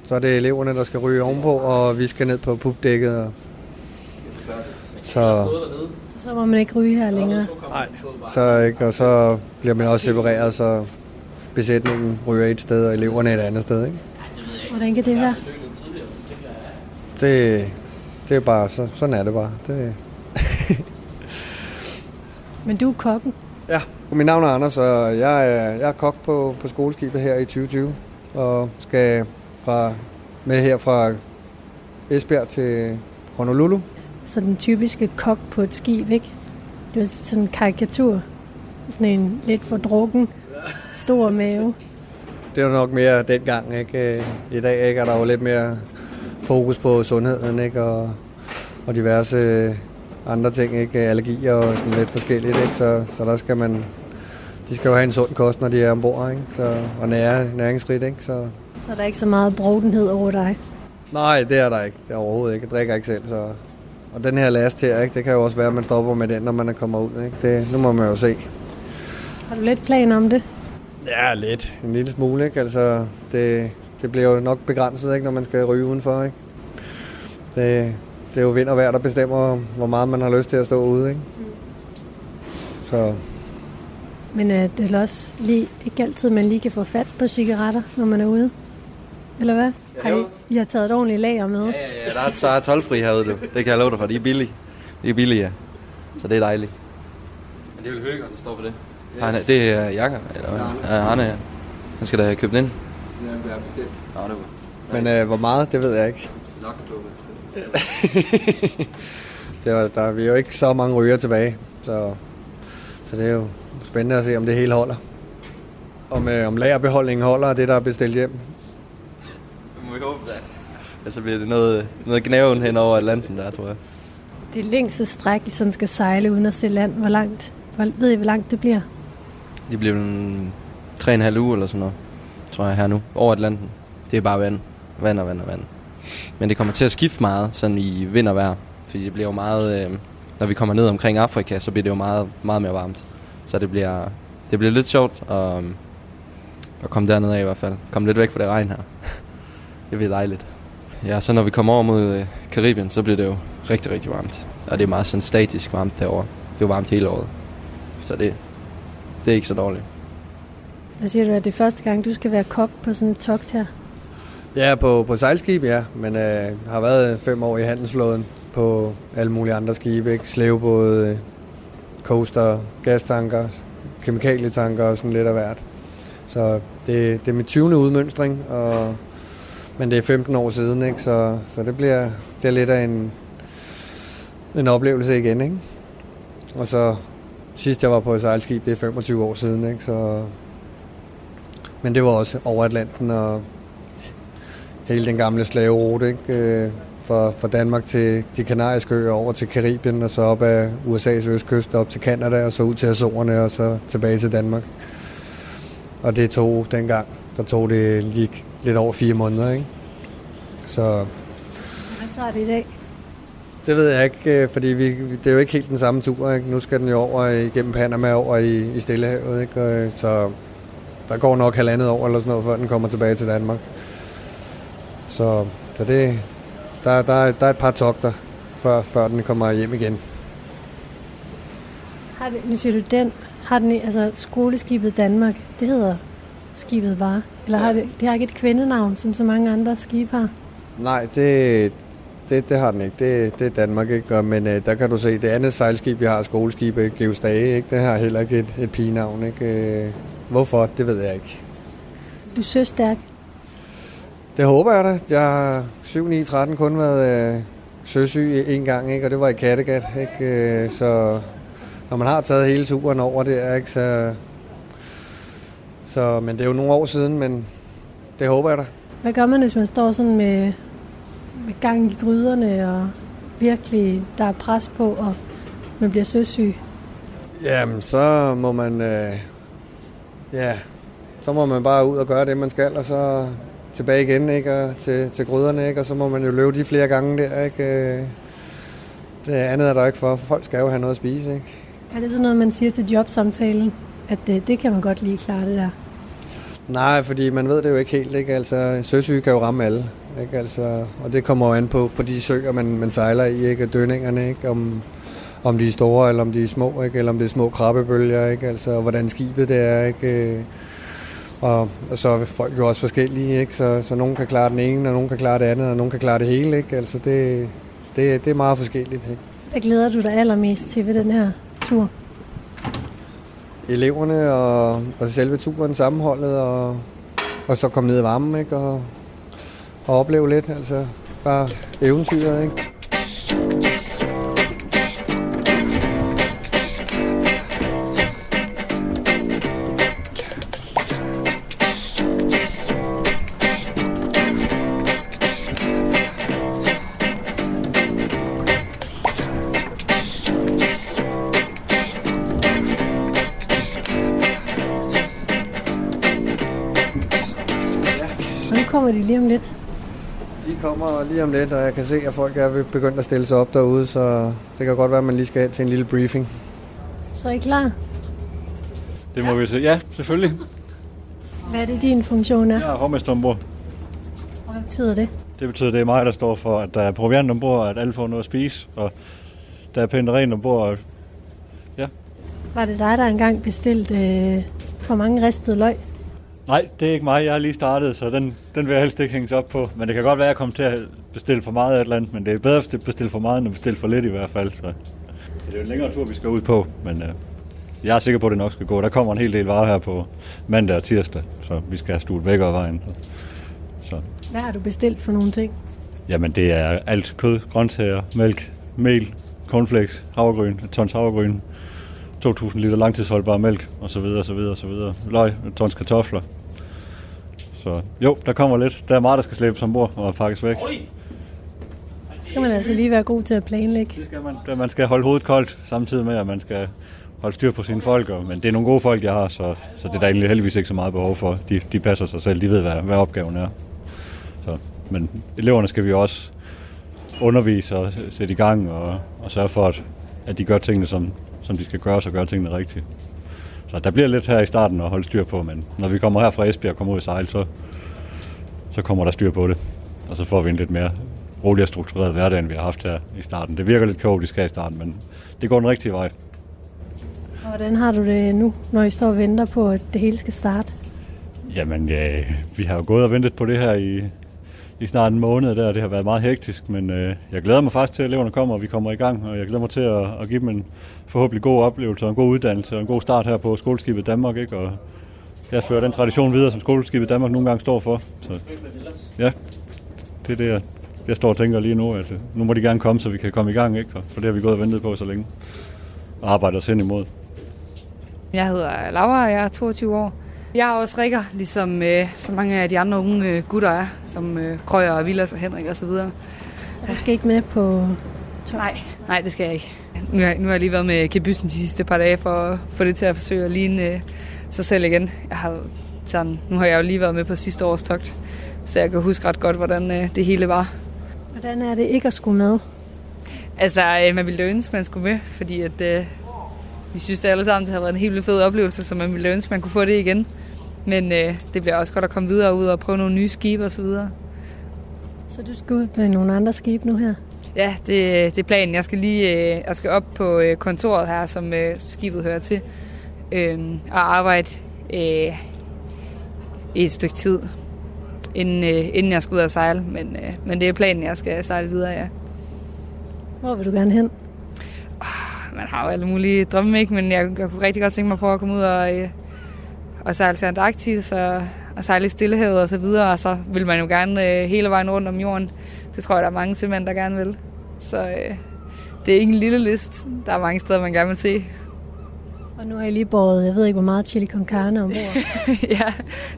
så er det eleverne, der skal ryge ovenpå, og vi skal ned på pubdækket. Og... Så, Så må man ikke ryge her længere. så, ikke? Og så bliver man også separeret, så besætningen ryger et sted, og eleverne et andet sted. Ikke? Hvordan kan det være? Det, det er bare, så, sådan er det bare. Det, Men du er kokken. Ja, mit navn er Anders, og jeg er, jeg er kok på, på skoleskibet her i 2020, og skal fra, med her fra Esbjerg til Honolulu. Så den typiske kok på et skib, ikke? Det er sådan en karikatur. Sådan en lidt for drukken, stor mave. Det er jo nok mere dengang, ikke? I dag ikke, er der jo lidt mere fokus på sundheden, ikke? Og, og diverse andre ting, ikke? Allergier og sådan lidt forskelligt, ikke? Så, så der skal man... De skal jo have en sund kost, når de er ombord, ikke? Så, og nære, næringsrigt, ikke? Så, Så er der ikke så meget brodenhed over dig. nej, det er der ikke. Det er overhovedet ikke. Jeg drikker ikke selv, så... Og den her last her, ikke? Det kan jo også være, at man stopper med den, når man er kommer ud, ikke? Det, nu må man jo se. Har du lidt plan om det? Ja, lidt. En lille smule, ikke? Altså, det, det bliver jo nok begrænset, ikke, når man skal ryge udenfor, ikke? Det, det er jo vind og vejr, der bestemmer, hvor meget man har lyst til at stå ude, ikke? Så Men øh, det er vel også lige, ikke altid, man lige kan få fat på cigaretter, når man er ude. Eller hvad? Har I, I har taget et ordentligt lager med? Ja, ja, der er, så er tolvfri herude, du. Det kan jeg love dig for. De er billige. De er billige, ja. Så det er dejligt. Men det er vel Høger, der står for det? Yes. Han, er- det er Jakob, eller hvad? Ja, Arne, ja. Han skal da have købt den ind. ja, det er bestemt. Nå, det var Men øh, hvor meget, det ved jeg ikke. nok. Det er, der, vi er jo ikke så mange ryger tilbage, så, så det er jo spændende at se, om det hele holder. Om, øh, om lagerbeholdningen holder af det, der er bestilt hjem. Det må vi håbe da. Ellers så bliver det noget, noget gnæven hen over Atlanten der, tror jeg. Det længste stræk, I sådan skal sejle uden at se land. Hvor langt? Hvor, ved I, hvor langt det bliver? De bliver en tre og en halv uge eller sådan noget, tror jeg, her nu. Over Atlanten. Det er bare vand. Vand og vand og vand. Men det kommer til at skifte meget, sådan i vind og vejr. Fordi det bliver jo meget... Øh, når vi kommer ned omkring Afrika, så bliver det jo meget, meget mere varmt. Så det bliver, det bliver lidt sjovt at, at komme derned af i hvert fald. Komme lidt væk fra det regn her. det bliver dejligt. Ja, så når vi kommer over mod øh, Karibien, så bliver det jo rigtig, rigtig varmt. Og det er meget sådan statisk varmt derovre. Det er jo varmt hele året. Så det, det er ikke så dårligt. Hvad siger du, at det er første gang, du skal være kok på sådan et togt her? Ja, på, på sejlskib, ja. Men øh, har været fem år i handelsflåden på alle mulige andre skibe. Ikke? Slævebåde, coaster, gastanker, kemikalietanker og sådan lidt af hvert. Så det, det er mit 20. udmønstring, og, men det er 15 år siden, ikke? Så, så det bliver, bliver lidt af en, en oplevelse igen. Ikke? Og så sidst jeg var på et sejlskib, det er 25 år siden. Ikke? Så, men det var også over Atlanten og hele den gamle slaverute, ikke? Øh, fra, fra Danmark til de kanariske øer over til Karibien, og så op ad USA's østkyst op til Kanada, og så ud til Azorerne, og så tilbage til Danmark. Og det tog dengang, der tog det lige lidt over fire måneder, ikke? Så Hvad tager det i dag? det ved jeg ikke, øh, fordi vi, det er jo ikke helt den samme tur. Ikke? Nu skal den jo over igennem Panama over i, i Stillehavet, ikke? Og, øh, så der går nok halvandet år eller sådan noget, før den kommer tilbage til Danmark. Så, så det, der, der, er- der er et par togter, før, før den kommer hjem igen. Har det, nu siger du den. Har den, altså skoleskibet Danmark, det hedder skibet bare? Eller har det, det har ikke et kvindenavn, som så mange andre skibe har? Nej, det, det, det har den ikke. Det, det er Danmark, ikke? Og, men øh, der kan du se, det andet sejlskib, vi har, skoleskibet Geostage, ikke? det har heller ikke et, et pigenavn. Ikke? Øh, Hvorfor, det ved jeg ikke. Du er søstærk. Det håber jeg da. Jeg har 7 9 13 kun været øh, søsyg en gang, ikke? og det var i Kattegat. Ikke? Øh, så når man har taget hele turen over det, ikke? Så, så, men det er jo nogle år siden, men det håber jeg da. Hvad gør man, hvis man står sådan med, med gang i gryderne, og virkelig der er pres på, og man bliver søsyg? Jamen, så må man... Øh, ja, så må man bare ud og gøre det, man skal, og så tilbage igen, ikke? Og til, til gryderne, ikke? Og så må man jo løbe de flere gange der, ikke? Øh, Det andet er der ikke for, for folk skal jo have noget at spise, ikke? Er det sådan noget, man siger til jobsamtalen? At det, det kan man godt lige klare det der. Nej, fordi man ved det jo ikke helt, ikke? Altså, søsyge kan jo ramme alle, ikke? Altså, og det kommer jo an på, på de søer, man, man sejler i, ikke? Og dønningerne, ikke? Om, om de er store, eller om de er små, ikke? Eller om det er små krabbebølger, ikke? Altså, hvordan skibet det er, ikke? Og, og så er folk jo også forskellige, ikke? Så, så nogen kan klare den ene, og nogen kan klare det andet, og nogen kan klare det hele, ikke? Altså, det, det, det er meget forskelligt, ikke? Hvad glæder du dig allermest til ved den her tur? eleverne og, og selve turen, sammenholdet, og, og så komme ned i varmen, ikke? Og, og opleve lidt, altså bare eventyret, ikke? Lige om lidt. De kommer lige om lidt, og jeg kan se, at folk er begyndt at stille sig op derude, så det kan godt være, at man lige skal hen til en lille briefing. Så er I klar? Det må vi se. Ja, selvfølgelig. Hvad er det, din funktion er? Jeg er hovmester ombord. Og hvad betyder det? Det betyder, at det er mig, der står for, at der er proviant ombord, og at alle får noget at spise, og der er pænt og rent ombord. og- Ja. Var det dig, der engang bestilte øh, for mange ristede løg? Nej, det er ikke mig. Jeg har lige startet, så den, den vil jeg helst ikke hænges op på. Men det kan godt være, at jeg kommer til at bestille for meget af et eller andet, men det er bedre at bestille for meget, end at bestille for lidt i hvert fald. Så, så det er jo en længere tur, vi skal ud på, men øh, jeg er sikker på, at det nok skal gå. Der kommer en hel del varer her på mandag og tirsdag, så vi skal have stuet væk af vejen. Så. Hvad har du bestilt for nogle ting? Jamen, det er alt kød, grøntsager, mælk, mel, cornflakes, havregryn, et tons havregryn, 2.000 liter langtidsholdbar mælk, og så videre, så videre, så videre. Løg, et tons kartofler. Så jo, der kommer lidt. Der er meget, der skal slæbes ombord og pakkes væk. Så skal man altså lige være god til at planlægge. Det skal man. Man skal holde hovedet koldt, samtidig med, at man skal holde styr på sine folk. Og, men det er nogle gode folk, jeg har, så, så det er der egentlig heldigvis ikke så meget behov for. De, de passer sig selv. De ved, hvad, hvad opgaven er. Så, men eleverne skal vi også undervise og sætte i gang og, og sørge for, at, at de gør tingene, som, som de skal gøre, og gøre tingene rigtigt. Så der bliver lidt her i starten at holde styr på, men når vi kommer her fra Esbjerg og kommer ud i sejl, så, så kommer der styr på det. Og så får vi en lidt mere rolig og struktureret hverdag, end vi har haft her i starten. Det virker lidt kaotisk her i starten, men det går den rigtige vej. Og hvordan har du det nu, når I står og venter på, at det hele skal starte? Jamen, ja, vi har jo gået og ventet på det her i, i snart en måned der. Det har været meget hektisk, men øh, jeg glæder mig faktisk til, at eleverne kommer, og vi kommer i gang. Og jeg glæder mig til at, at give dem en forhåbentlig god oplevelse og en god uddannelse og en god start her på skoleskibet Danmark. Ikke? Og jeg fører den tradition videre, som skoleskibet Danmark nogle gange står for. Så, ja, det er det, jeg, jeg står og tænker lige nu, at øh, nu må de gerne komme, så vi kan komme i gang. Ikke? Og For det har vi gået og ventet på så længe og arbejder os hen imod. Jeg hedder Laura, og jeg er 22 år. Jeg er også rikker, ligesom øh, så mange af de andre unge øh, gutter er, som øh, Krøyer og Villas og Henrik og så videre. Du skal ikke med på top? Nej, nej, det skal jeg ikke. Nu har, nu har jeg lige været med kebysen de sidste par dage for at få det til at forsøge at ligne øh, sig selv igen. Jeg har, sådan, nu har jeg jo lige været med på sidste års togt, så jeg kan huske ret godt, hvordan øh, det hele var. Hvordan er det ikke at skulle med? Altså, øh, man ville ønske, man skulle med, fordi at, øh, vi synes det alle sammen, det har været en helt fed oplevelse, så man ville ønske, man kunne få det igen. Men øh, det bliver også godt at komme videre ud og prøve nogle nye skibe osv. Så, så du skal ud på nogle andre skibe nu her? Ja, det, det er planen. Jeg skal lige øh, jeg skal op på øh, kontoret her, som, øh, skibet hører til, øh, og arbejde øh, i et stykke tid, inden, øh, inden jeg skal ud og sejle. Men, øh, men det er planen, jeg skal sejle videre, ja. Hvor vil du gerne hen? man har jo alle mulige drømme, ikke? men jeg, jeg kunne rigtig godt tænke mig på at komme ud og, øh, og sejle til Antarktis og, og sejle i Stillehavet og så videre, og så vil man jo gerne øh, hele vejen rundt om jorden. Det tror jeg, der er mange sømænd, der gerne vil. Så øh, det er ikke en lille list. Der er mange steder, man gerne vil se. Og nu har jeg lige båret, jeg ved ikke, hvor meget chili con carne ombord. ja,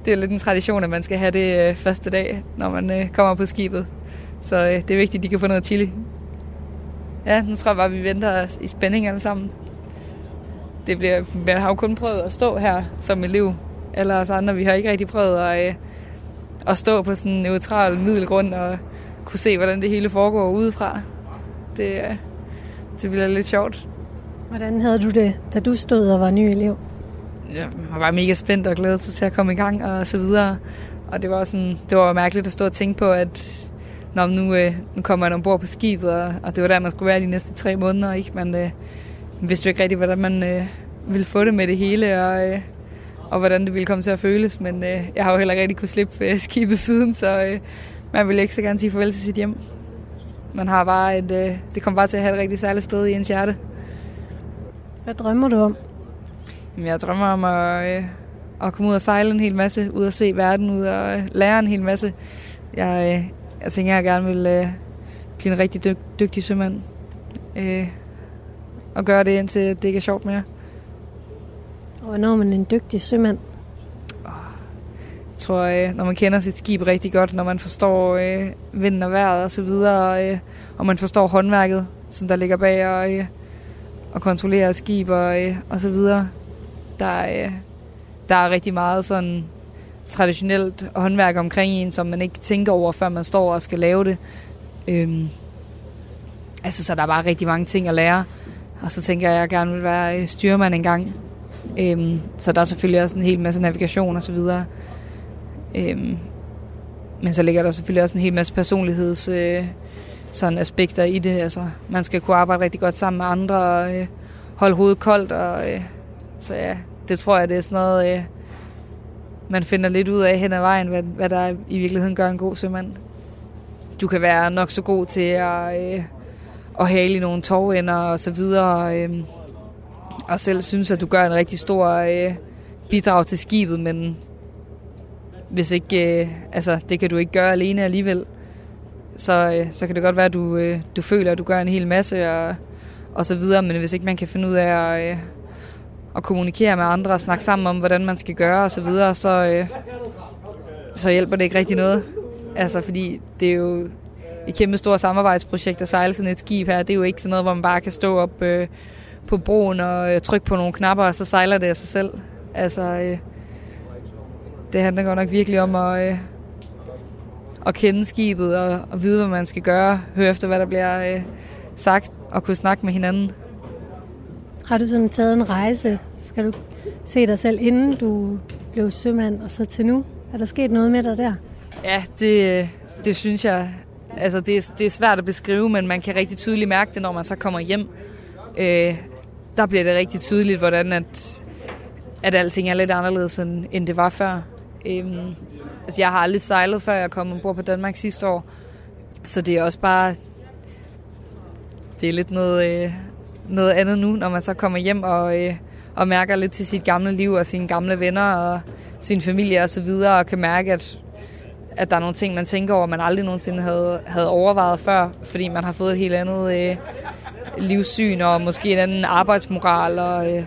det er lidt en tradition, at man skal have det øh, første dag, når man øh, kommer på skibet. Så øh, det er vigtigt, at de kan få noget chili. Ja, nu tror jeg bare, at vi venter i spænding alle sammen. Det bliver, man har jo kun prøvet at stå her som elev. Eller os andre, vi har ikke rigtig prøvet at, øh, at stå på sådan en neutral middelgrund og kunne se, hvordan det hele foregår udefra. Det, øh, det bliver lidt sjovt. Hvordan havde du det, da du stod og var ny elev? Jeg var bare mega spændt og glædet sig til at komme i gang og så videre. Og det var, sådan, det var mærkeligt at stå og tænke på, at Nå, nu, øh, nu kommer man ombord på skibet, og, og det var der, man skulle være de næste tre måneder. Ikke? Man øh, vidste jo ikke rigtig, hvordan man øh, ville få det med det hele, og, øh, og hvordan det ville komme til at føles. Men øh, jeg har jo heller ikke rigtig kunne slippe øh, skibet siden, så øh, man ville ikke så gerne sige farvel til sit hjem. Man har bare et, øh, det kommer bare til at have et rigtig særligt sted i ens hjerte. Hvad drømmer du om? Jamen, jeg drømmer om at, øh, at komme ud og sejle en hel masse, ud og se verden, ud og øh, lære en hel masse. Jeg, øh, jeg tænker, jeg gerne vil øh, blive en rigtig dyg, dygtig sømand. Øh, og gøre det indtil det ikke er sjovt mere. Og hvornår er man en dygtig sømand? Jeg tror, øh, når man kender sit skib rigtig godt, når man forstår øh, vinden og vejret og så videre, øh, og man forstår håndværket, som der ligger bag og, øh, og kontrollere skib og, øh, og så videre. Der, øh, der er rigtig meget sådan traditionelt håndværk omkring en, som man ikke tænker over, før man står og skal lave det. Øhm, altså, så der er bare rigtig mange ting at lære. Og så tænker jeg, at jeg gerne vil være styrmand styrmand engang. Øhm, så der er selvfølgelig også en hel masse navigation og så videre. Øhm, men så ligger der selvfølgelig også en hel masse personligheds øh, sådan aspekter i det. Altså, man skal kunne arbejde rigtig godt sammen med andre og øh, holde hovedet koldt. Og, øh, så ja, det tror jeg, det er sådan noget, øh, man finder lidt ud af hen ad vejen, hvad, hvad der i virkeligheden gør en god sømand. Du kan være nok så god til at, øh, at hale i nogle tovender og så videre, øh, og selv synes, at du gør en rigtig stor øh, bidrag til skibet, men hvis ikke, øh, altså, det kan du ikke gøre alene alligevel, så, øh, så kan det godt være, at du, øh, du føler, at du gør en hel masse og, og så videre, men hvis ikke man kan finde ud af at, øh, at kommunikere med andre og snakke sammen om, hvordan man skal gøre og så videre, så, øh, så hjælper det ikke rigtig noget. Altså, fordi det er jo et kæmpe stort samarbejdsprojekt at sejle sådan et skib her. Det er jo ikke sådan noget, hvor man bare kan stå op øh, på broen og øh, trykke på nogle knapper, og så sejler det af sig selv. Altså, øh, det handler godt nok virkelig om at, øh, at kende skibet og, og vide, hvad man skal gøre. Høre efter, hvad der bliver øh, sagt, og kunne snakke med hinanden. Har du sådan taget en rejse Kan du se dig selv, inden du blev sømand, og så til nu? Er der sket noget med dig der? Ja, det, det synes jeg. Altså, det, det er svært at beskrive, men man kan rigtig tydeligt mærke det, når man så kommer hjem. Øh, der bliver det rigtig tydeligt, hvordan at, at alting er lidt anderledes, end, end det var før. Øh, altså, jeg har aldrig sejlet, før jeg kom ombord på Danmark sidste år. Så det er også bare... Det er lidt noget, øh, noget andet nu, når man så kommer hjem og, øh, og mærker lidt til sit gamle liv og sine gamle venner og sin familie og så videre, og kan mærke, at, at der er nogle ting, man tænker over, man aldrig nogensinde havde, havde overvejet før, fordi man har fået et helt andet øh, livssyn og måske en anden arbejdsmoral, og øh,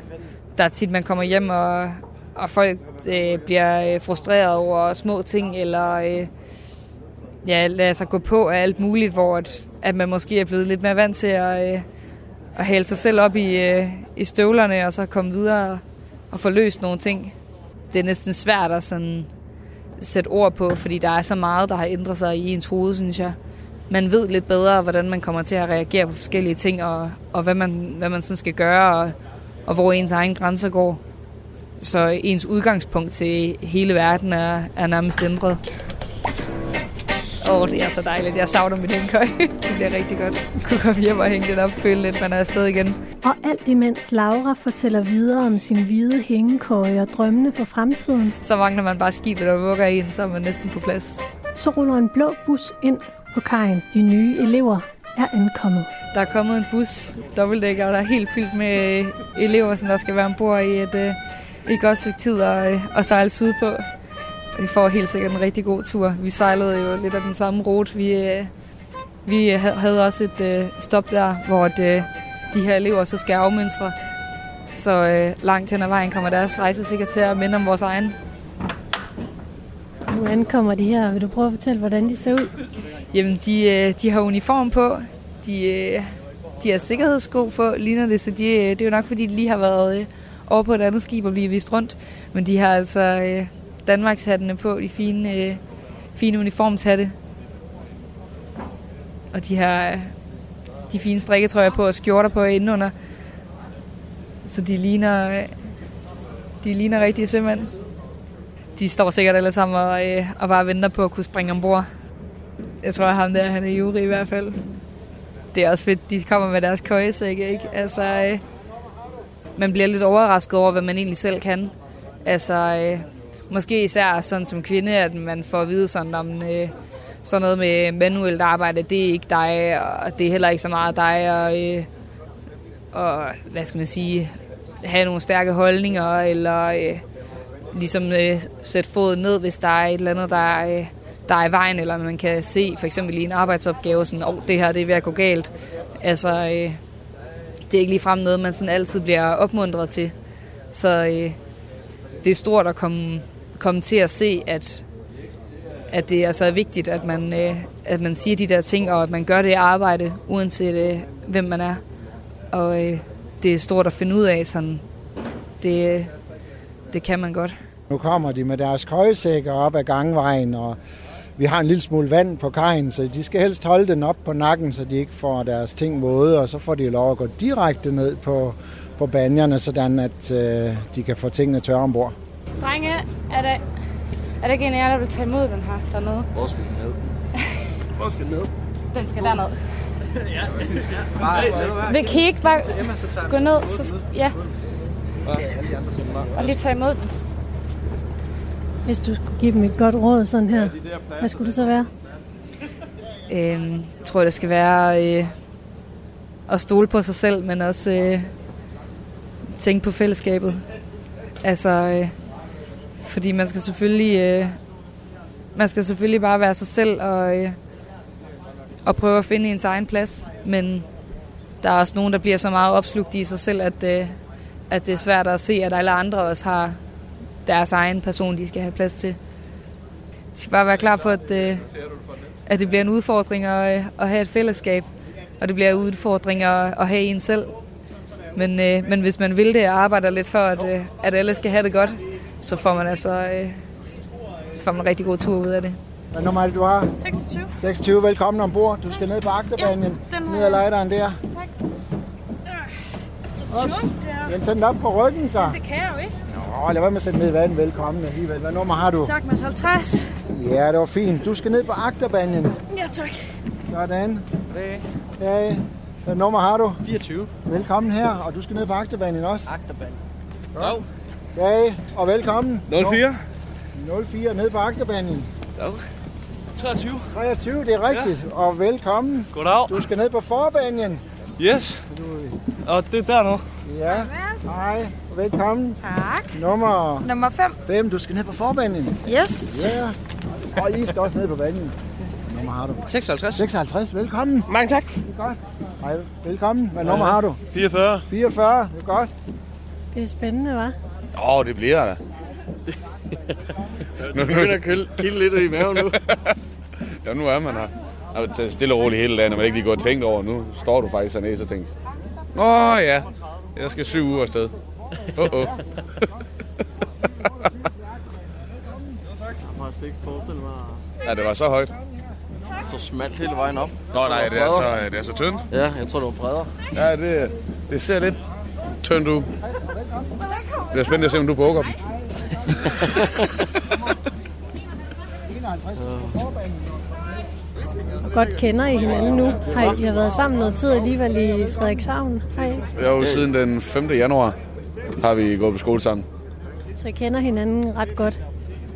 der er tit, man kommer hjem, og, og folk øh, bliver øh, frustreret over små ting, eller øh, ja, lader sig gå på af alt muligt, hvor at, at man måske er blevet lidt mere vant til at, øh, at hælde sig selv op i, øh, i støvlerne, og så komme videre og få løst nogle ting. Det er næsten svært at sådan sætte ord på, fordi der er så meget, der har ændret sig i ens hoved, synes jeg. Man ved lidt bedre, hvordan man kommer til at reagere på forskellige ting, og, og hvad man, hvad man sådan skal gøre, og, og hvor ens egen grænser går. Så ens udgangspunkt til hele verden er, er nærmest ændret. Åh, oh, det er så dejligt. Jeg savner mit hængekøj. det bliver rigtig godt. Jeg kunne komme hjem og hænge det op, føle lidt, man er afsted igen. Og alt imens Laura fortæller videre om sin hvide hængekøje og drømmene for fremtiden, Så mangler man bare skibet og vugger en, så er man næsten på plads. så ruller en blå bus ind på kajen. De nye elever er ankommet. Der er kommet en bus, dobbeltdækker, og der er helt fyldt med øh, elever, som der skal være ombord i et, øh, et godt stykke tid og, øh, og sejle sydpå. Og Vi får helt sikkert en rigtig god tur. Vi sejlede jo lidt af den samme rute. Vi, øh, vi ha- havde også et øh, stop der, hvor at, øh, de her elever så skal afmønstre. Så øh, langt hen ad vejen kommer deres rejse sikkert til at minde om vores egen. Nu ankommer de her. Vil du prøve at fortælle, hvordan de ser ud? Jamen, de, øh, de har uniform på. De, øh, de har sikkerhedssko på, ligner det. Så de, øh, det er jo nok, fordi de lige har været øh, over på et andet skib og blive vist rundt. Men de har altså øh, Danmarkshattene på, de fine, øh, fine uniformshatte. Og de har øh, de fine strikketrøjer på og skjorter på indenunder. Så de ligner, øh, de ligner rigtige sømænd. De står sikkert alle sammen og, øh, og bare venter på at kunne springe ombord. Jeg tror, at ham der, han er jury i hvert fald. Det er også fedt, de kommer med deres køjesække, ikke? Altså, øh, man bliver lidt overrasket over, hvad man egentlig selv kan. Altså, øh, måske især sådan som kvinde, at man får at vide sådan om øh, sådan noget med manuelt arbejde, det er ikke dig, og det er heller ikke så meget dig, og, øh, og hvad skal man sige, have nogle stærke holdninger, eller øh, ligesom øh, sætte foden ned, hvis der er et eller andet, der er, øh, der er i vejen, eller man kan se for eksempel i en arbejdsopgave, sådan, åh, oh, det her det er ved at gå galt. Altså, øh, det er ikke ligefrem noget, man sådan altid bliver opmuntret til. Så øh, det er stort at komme, komme til at se, at, at det altså er vigtigt, at man, øh, at man siger de der ting, og at man gør det arbejde, uanset øh, hvem man er. Og øh, det er stort at finde ud af, sådan, det, øh, det kan man godt. Nu kommer de med deres køjesækker op ad gangvejen, og vi har en lille smule vand på kajen, så de skal helst holde den op på nakken, så de ikke får deres ting våde, og så får de lov at gå direkte ned på, på banjerne, sådan at øh, de kan få tingene tørre ombord. Drenge, er der, er der ikke en af jer, der vil tage imod den her dernede? Hvor skal den ned? Hvor skal den ned? Den skal derned. ja. Vil kan I ikke bare gå ned? Så, ja, og lige tage imod den. Hvis du skulle give dem et godt råd sådan her, hvad skulle det så være? Øhm, jeg tror, det skal være øh, at stole på sig selv, men også øh, tænke på fællesskabet. Altså, øh, fordi man skal selvfølgelig, øh, man skal selvfølgelig bare være sig selv og, øh, og prøve at finde ens egen plads. Men der er også nogen, der bliver så meget opslugt i sig selv, at, øh, at det er svært at se, at alle andre også har deres egen person, de skal have plads til. De skal bare være klar på, at, øh, at det bliver en udfordring at, øh, at have et fællesskab, og det bliver en udfordring at, at have en selv. Men, øh, men hvis man vil det og arbejder lidt for, at, øh, at alle skal have det godt, så får man altså øh, så får man en rigtig god tur ud af det. Hvad nummer er det, du har? 26. 26, velkommen ombord. Du skal ned på agterbanen, Ja, ned ad lejderen der. Tak. tungt, der. Jamen, tag den op på ryggen, så. Det kan jeg jo ikke. Nå, lad være med at sætte ned i vandet. Velkommen alligevel. Hvad nummer har du? Tak, Mads 50. Ja, det var fint. Du skal ned på agterbanjen. Ja, tak. Sådan. Det Ja, hvad nummer har du? 24. Velkommen her, og du skal ned på agterbanjen også. Agterbanjen. Jo. Ja, og velkommen. 04. 04 ned på agterbanjen. Jo. 23. 23, det er rigtigt. Ja. Og velkommen. Goddag. Du skal ned på forbanjen. Yes. Og det er dernede. Ja. Hej, og velkommen. Tak. Nummer Nummer 5. 5, du skal ned på forbanjen. Yes. Ja. Og I skal også ned på vandet. Nummer har du? 56. 56, velkommen. Mange tak. Det er godt. Hej, velkommen. Hvad nummer har du? 44. 44, det er godt. Det er spændende, hva'? Åh, oh, det bliver der. Nu begynder at kilde, lidt i maven nu. ja, nu er man her. Jeg har stille og roligt hele dagen, og man ikke lige går og tænkt over. Nu står du faktisk hernede og tænker, Nå ja, jeg skal syv uger afsted. Oh, oh. Jeg har slet ikke mig Ja, det var så højt. så smalt hele vejen op. Nå nej, det er så, det er så tyndt. Ja, jeg tror, det var bredere. Ja, det, det ser lidt tyndt ud. Det bliver spændende at se, om du bukker dem. 51, du skal på forbanjen. Hvor godt kender I hinanden nu? Har I, I har været sammen noget tid alligevel i Frederikshavn? Har I? Jo, siden den 5. januar har vi gået på skole sammen. Så I kender hinanden ret godt.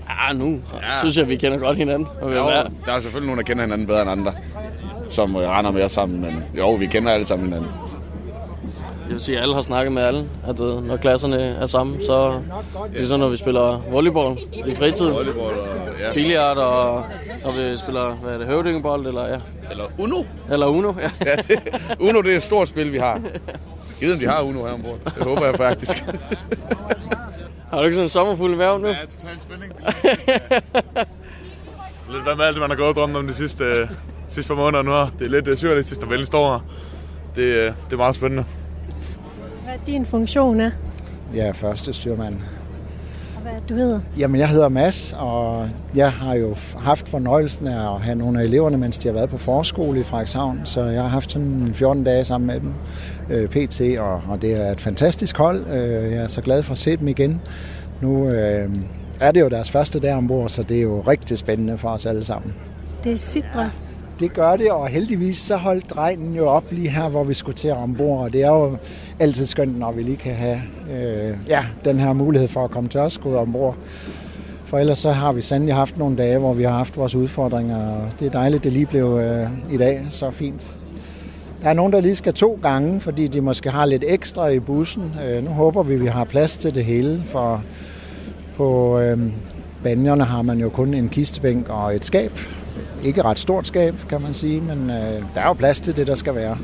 Ja, nu ja. synes jeg, vi kender godt hinanden. Og Jo, er der er selvfølgelig nogen, der kender hinanden bedre end andre, som øh, render med os sammen, men jo, vi kender alle sammen hinanden. Jeg vil sige, at alle har snakket med alle. At øh, når klasserne er sammen, så ligesom når vi spiller volleyball i fritiden. Volleyball og ja. Billiard og når vi spiller, hvad er det, høvdingebold eller ja. Eller Uno. Eller Uno, ja. ja det, Uno, det er et stort spil, vi har. Jeg ved, om de har Uno her ombord. Det håber jeg faktisk. Har du ikke sådan en sommerfuld i maven nu? Ja, total spænding. lidt hvad med alt det, man har gået og drømt om de sidste, sidste par måneder nu her. Det er lidt surrealistisk, at Vellen står her. Det, øh, det er meget spændende. Hvad er din funktion er? Jeg er første styrmand. Og hvad du hedder? Jamen, jeg hedder Mads, og jeg har jo haft fornøjelsen af at have nogle af eleverne, mens de har været på forskole i Frederikshavn. Så jeg har haft sådan 14 dage sammen med dem, øh, PT, og, og det er et fantastisk hold. Øh, jeg er så glad for at se dem igen. Nu øh, er det jo deres første dag ombord, så det er jo rigtig spændende for os alle sammen. Det er Sidra. Det gør det, og heldigvis så holdt drengen jo op lige her, hvor vi skulle til ombord. Og det er jo altid skønt, når vi lige kan have øh, ja, den her mulighed for at komme til os ombord. For ellers så har vi sandelig haft nogle dage, hvor vi har haft vores udfordringer, og det er dejligt, det lige blev øh, i dag så fint. Der er nogen, der lige skal to gange, fordi de måske har lidt ekstra i bussen. Øh, nu håber vi, at vi har plads til det hele, for på øh, banjerne har man jo kun en kistebænk og et skab. Ikke ret stort skab, kan man sige, men øh, der er jo plads til det, der skal være.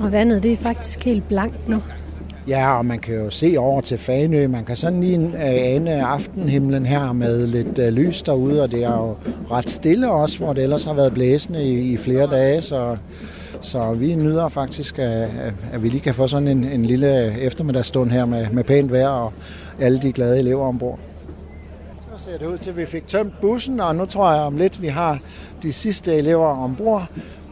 Og vandet, det er faktisk helt blankt nu. Ja, og man kan jo se over til Fanø. Man kan sådan lige øh, ane aftenhimlen her med lidt øh, lys derude, og det er jo ret stille også, hvor det ellers har været blæsende i, i flere dage, så, så vi nyder faktisk, at, at vi lige kan få sådan en, en lille eftermiddagsstund her med, med pænt vejr og alle de glade elever ombord. Ser det ud til, at vi fik tømt bussen, og nu tror jeg om lidt, vi har de sidste elever ombord.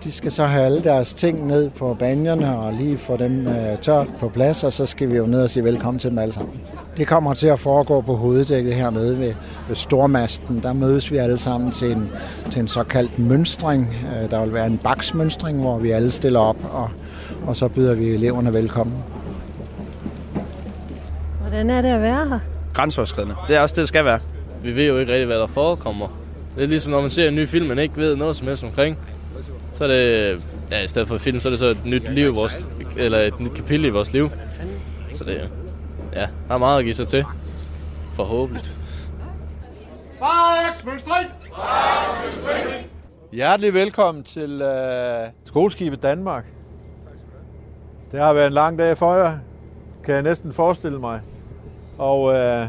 De skal så have alle deres ting ned på banjerne og lige få dem øh, tørt på plads, og så skal vi jo ned og sige velkommen til dem alle sammen. Det kommer til at foregå på hoveddækket hernede ved, ved Stormasten. Der mødes vi alle sammen til en, til en såkaldt mønstring. Øh, Der vil være en baksmønstring, hvor vi alle stiller op, og, og så byder vi eleverne velkommen. Hvordan er det at være her? Grænseoverskridende. Det er også det, det skal være. Vi ved jo ikke rigtig, hvad der forekommer. Det er ligesom, når man ser en ny film, man ikke ved noget som helst omkring. Så er det, ja, i stedet for film, så er det så et nyt liv i vores, eller et nyt kapitel i vores liv. Så det, ja, der er meget at give sig til. Forhåbentlig. Hjertelig velkommen til øh, Skoleskibet Danmark. Det har været en lang dag for jer, kan jeg næsten forestille mig. Og øh,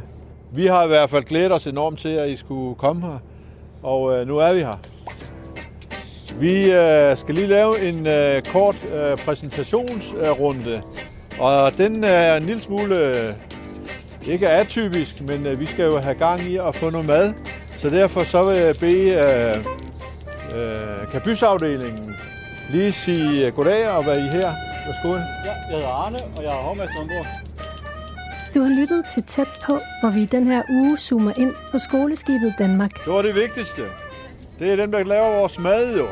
vi har i hvert fald glædet os enormt til, at I skulle komme her. Og øh, nu er vi her. Vi øh, skal lige lave en øh, kort øh, præsentationsrunde. Og den er en lille smule øh, ikke atypisk, men øh, vi skal jo have gang i at få noget mad. Så derfor så vil jeg bede øh, øh, kabysafdelingen lige sige goddag og være I her. Værsgo. Ja, jeg hedder Arne, og jeg er hovmester ombord. Du har lyttet til Tæt på, hvor vi i den her uge zoomer ind på skoleskibet Danmark. Det var det vigtigste. Det er dem, der laver vores mad, jo.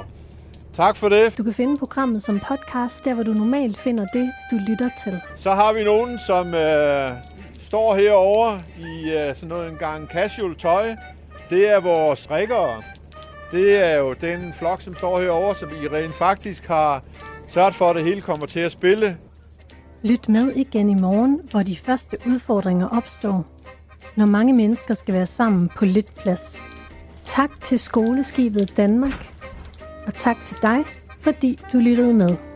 Tak for det. Du kan finde programmet som podcast, der hvor du normalt finder det, du lytter til. Så har vi nogen, som øh, står herovre i øh, sådan noget en gang casual tøj. Det er vores rikkere. Det er jo den flok, som står herovre, som I rent faktisk har sørget for, at det hele kommer til at spille. Lyt med igen i morgen, hvor de første udfordringer opstår, når mange mennesker skal være sammen på lidt plads. Tak til skoleskibet Danmark, og tak til dig, fordi du lyttede med.